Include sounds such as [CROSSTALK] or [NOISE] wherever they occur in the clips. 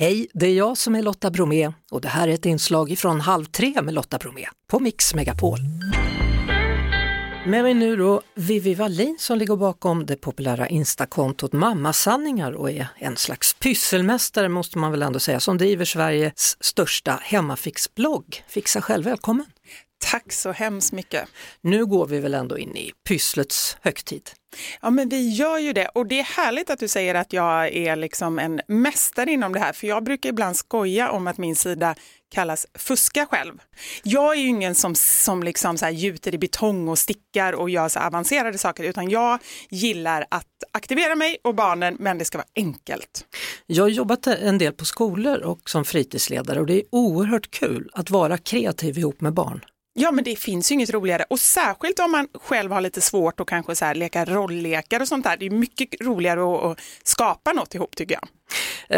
Hej, det är jag som är Lotta Bromé och det här är ett inslag från Halv tre med Lotta Bromé på Mix Megapol. Med mig nu då Vivi Wallin som ligger bakom det populära instakontot Mammasanningar och är en slags pysselmästare måste man väl ändå säga, som driver Sveriges största hemmafixblogg. Fixa själv, välkommen! Tack så hemskt mycket. Nu går vi väl ändå in i pysslets högtid. Ja men vi gör ju det och det är härligt att du säger att jag är liksom en mästare inom det här för jag brukar ibland skoja om att min sida kallas fuska själv. Jag är ju ingen som, som liksom så här gjuter i betong och stickar och gör så avancerade saker utan jag gillar att aktivera mig och barnen men det ska vara enkelt. Jag har jobbat en del på skolor och som fritidsledare och det är oerhört kul att vara kreativ ihop med barn. Ja, men det finns ju inget roligare och särskilt om man själv har lite svårt att kanske så här leka rolllekar och sånt där. Det är mycket roligare att, att skapa något ihop tycker jag.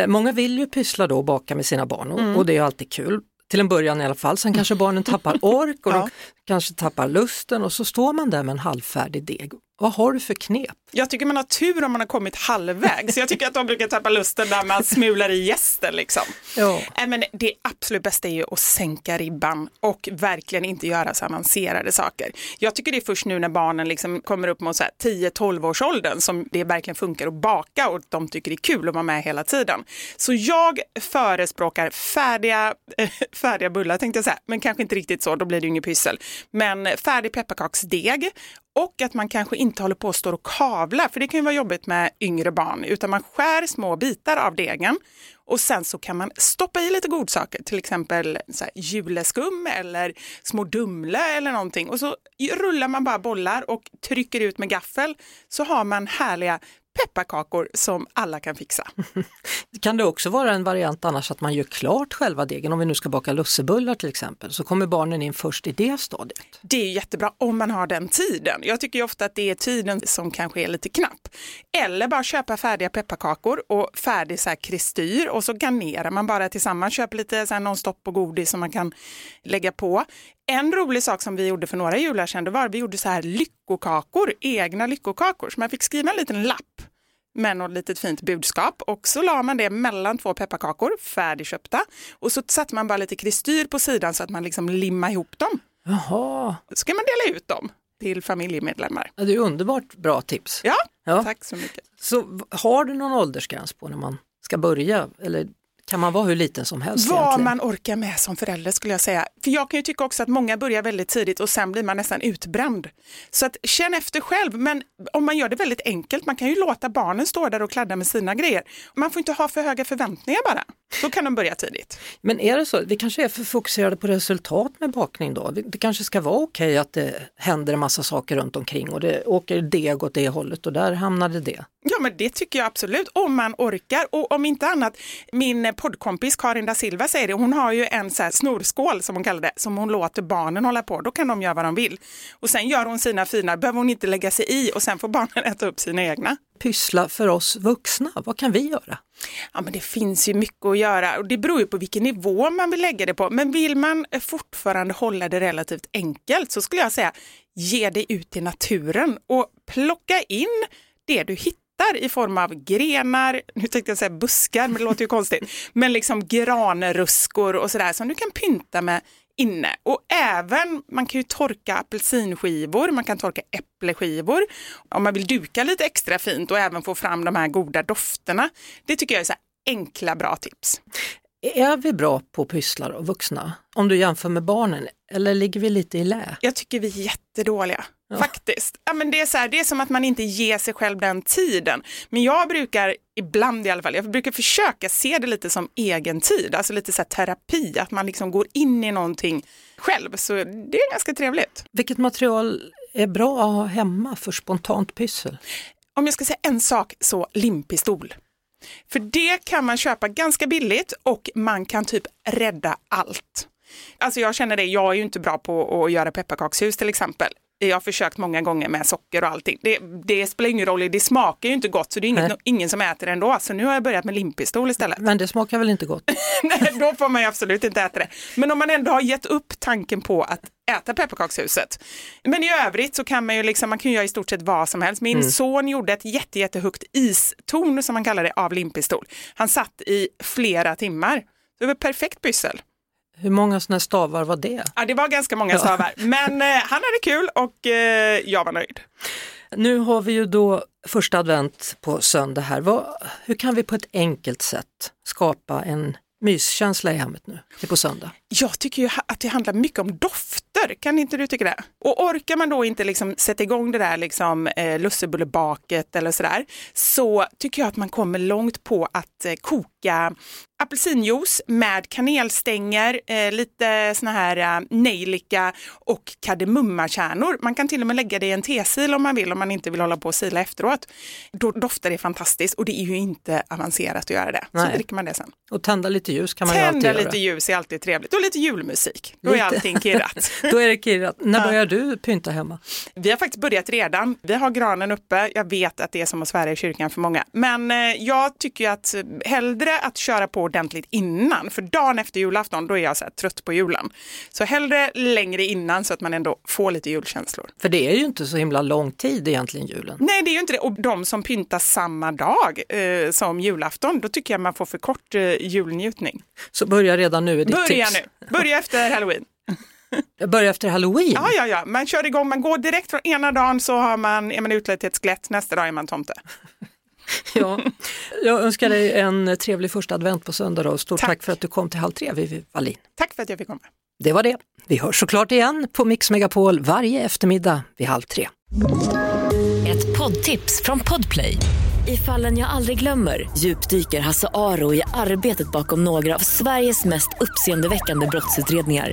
Eh, många vill ju pyssla då och baka med sina barn och, mm. och det är alltid kul. Till en början i alla fall, sen kanske barnen tappar [LAUGHS] ork och ja. kanske tappar lusten och så står man där med en halvfärdig deg vad har du för knep? Jag tycker man har tur om man har kommit halvvägs. Jag tycker att de brukar tappa lusten när man smular i gästen. Liksom. Ja. Äh, men det absolut bästa är ju att sänka ribban och verkligen inte göra så avancerade saker. Jag tycker det är först nu när barnen liksom kommer upp mot 10-12 års åldern som det verkligen funkar att baka och de tycker det är kul att vara med hela tiden. Så jag förespråkar färdiga, äh, [LAUGHS] färdiga bullar tänkte jag säga, men kanske inte riktigt så, då blir det ju inget pyssel. Men färdig pepparkaksdeg och att man kanske inte håller på att stå och kavla, för det kan ju vara jobbigt med yngre barn, utan man skär små bitar av degen och sen så kan man stoppa i lite godsaker, till exempel så här juleskum eller små Dumle eller någonting. Och så rullar man bara bollar och trycker ut med gaffel så har man härliga pepparkakor som alla kan fixa. [LAUGHS] kan det också vara en variant annars att man gör klart själva degen? Om vi nu ska baka lussebullar till exempel, så kommer barnen in först i det stadiet. Det är jättebra om man har den tiden. Jag tycker ofta att det är tiden som kanske är lite knapp. Eller bara köpa färdiga pepparkakor och färdig så här kristyr och så garnerar man bara tillsammans. Köper lite så här nonstop och godis som man kan lägga på. En rolig sak som vi gjorde för några jular sedan, var att vi gjorde så här lyckokakor, egna lyckokakor. Så man fick skriva en liten lapp med något litet fint budskap och så la man det mellan två pepparkakor, färdigköpta. Och så satte man bara lite kristyr på sidan så att man liksom limmade ihop dem. Jaha. Så kan man dela ut dem till familjemedlemmar. Ja, det är underbart bra tips. Ja, ja, tack så mycket. Så har du någon åldersgräns på när man ska börja? Eller kan man vara hur liten som helst? Vad egentligen? man orkar med som förälder skulle jag säga. För jag kan ju tycka också att många börjar väldigt tidigt och sen blir man nästan utbränd. Så att känn efter själv, men om man gör det väldigt enkelt, man kan ju låta barnen stå där och kladda med sina grejer. Man får inte ha för höga förväntningar bara. Då kan de börja tidigt. Men är det så, vi kanske är för fokuserade på resultat med bakning då? Det kanske ska vara okej okay att det händer en massa saker runt omkring och det åker deg åt det hållet och där hamnade det. Ja men det tycker jag absolut, om man orkar och om inte annat, min poddkompis Karin da Silva säger det, hon har ju en så här snorskål som hon kallar det, som hon låter barnen hålla på, då kan de göra vad de vill. Och sen gör hon sina fina, behöver hon inte lägga sig i och sen får barnen [LAUGHS] äta upp sina egna. Pyssla för oss vuxna, vad kan vi göra? Ja, men det finns ju mycket att göra och det beror ju på vilken nivå man vill lägga det på. Men vill man eh, fortfarande hålla det relativt enkelt så skulle jag säga ge dig ut i naturen och plocka in det du hittar i form av grenar, nu tänkte jag säga buskar, men det låter ju konstigt, men liksom granruskor och sådär som du kan pynta med inne. Och även, man kan ju torka apelsinskivor, man kan torka äppleskivor. Om man vill duka lite extra fint och även få fram de här goda dofterna. Det tycker jag är så enkla bra tips. Är vi bra på pysslar och vuxna? Om du jämför med barnen, eller ligger vi lite i lä? Jag tycker vi är jättedåliga. Ja. Faktiskt. Ja, men det, är så här, det är som att man inte ger sig själv den tiden. Men jag brukar, ibland i alla fall, jag brukar försöka se det lite som egen tid, alltså lite så terapi, att man liksom går in i någonting själv. Så det är ganska trevligt. Vilket material är bra att ha hemma för spontant pyssel? Om jag ska säga en sak så limpistol. För det kan man köpa ganska billigt och man kan typ rädda allt. Alltså jag känner det, jag är ju inte bra på att göra pepparkakshus till exempel. Jag har försökt många gånger med socker och allting. Det, det spelar ingen roll, det smakar ju inte gott så det är inget, ingen som äter det ändå. Så nu har jag börjat med limpistol istället. Men det smakar väl inte gott? [LAUGHS] Nej, då får man ju absolut inte äta det. Men om man ändå har gett upp tanken på att äta pepparkakshuset. Men i övrigt så kan man ju liksom, man kan göra i stort sett vad som helst. Min mm. son gjorde ett jätte, jättehögt istorn som man kallar det av limpistol. Han satt i flera timmar. Det var perfekt pyssel. Hur många sådana stavar var det? Ja, det var ganska många stavar, men eh, han hade kul och eh, jag var nöjd. Nu har vi ju då första advent på söndag här. Vad, hur kan vi på ett enkelt sätt skapa en myskänsla i hemmet nu till på söndag? Jag tycker ju att det handlar mycket om dofter, kan inte du tycka det? Och orkar man då inte liksom sätta igång det där liksom, eh, lussebullebaket eller sådär, så tycker jag att man kommer långt på att eh, koka apelsinjuice med kanelstänger, eh, lite såna här eh, nejlika och kardemummakärnor. Man kan till och med lägga det i en tesil om man vill, om man inte vill hålla på och sila efteråt. Då doftar det fantastiskt och det är ju inte avancerat att göra det. Nej. Så dricker man det sen. Och tända lite ljus kan man tända ju alltid göra. Tända lite ljus är alltid trevligt och lite julmusik. Då lite. är allting kirrat. [LAUGHS] Då är det kirrat. När börjar du pynta hemma? Vi har faktiskt börjat redan. Vi har granen uppe. Jag vet att det är som att svära i kyrkan för många. Men eh, jag tycker att eh, hellre att köra på ordentligt innan. För dagen efter julafton, då är jag så trött på julen. Så hellre längre innan så att man ändå får lite julkänslor. För det är ju inte så himla lång tid egentligen julen. Nej, det är ju inte det. Och de som pyntar samma dag eh, som julafton, då tycker jag man får för kort eh, julnjutning. Så börja redan nu är ditt Börja tips. nu, börja efter halloween. [LAUGHS] Börja efter halloween? Ja, ja, ja. Man kör igång, man går direkt från ena dagen så har man, är man utklädd till ett skelett, nästa dag är man tomte. [LAUGHS] ja, jag önskar dig en trevlig första advent på söndag och stort tack. tack för att du kom till Halv tre, Vivi Wallin. Tack för att jag fick komma. Det var det. Vi hörs såklart igen på Mix Megapol varje eftermiddag vid halv tre. Ett poddtips från Podplay. I fallen jag aldrig glömmer djupdyker Hasse Aro i arbetet bakom några av Sveriges mest uppseendeväckande brottsutredningar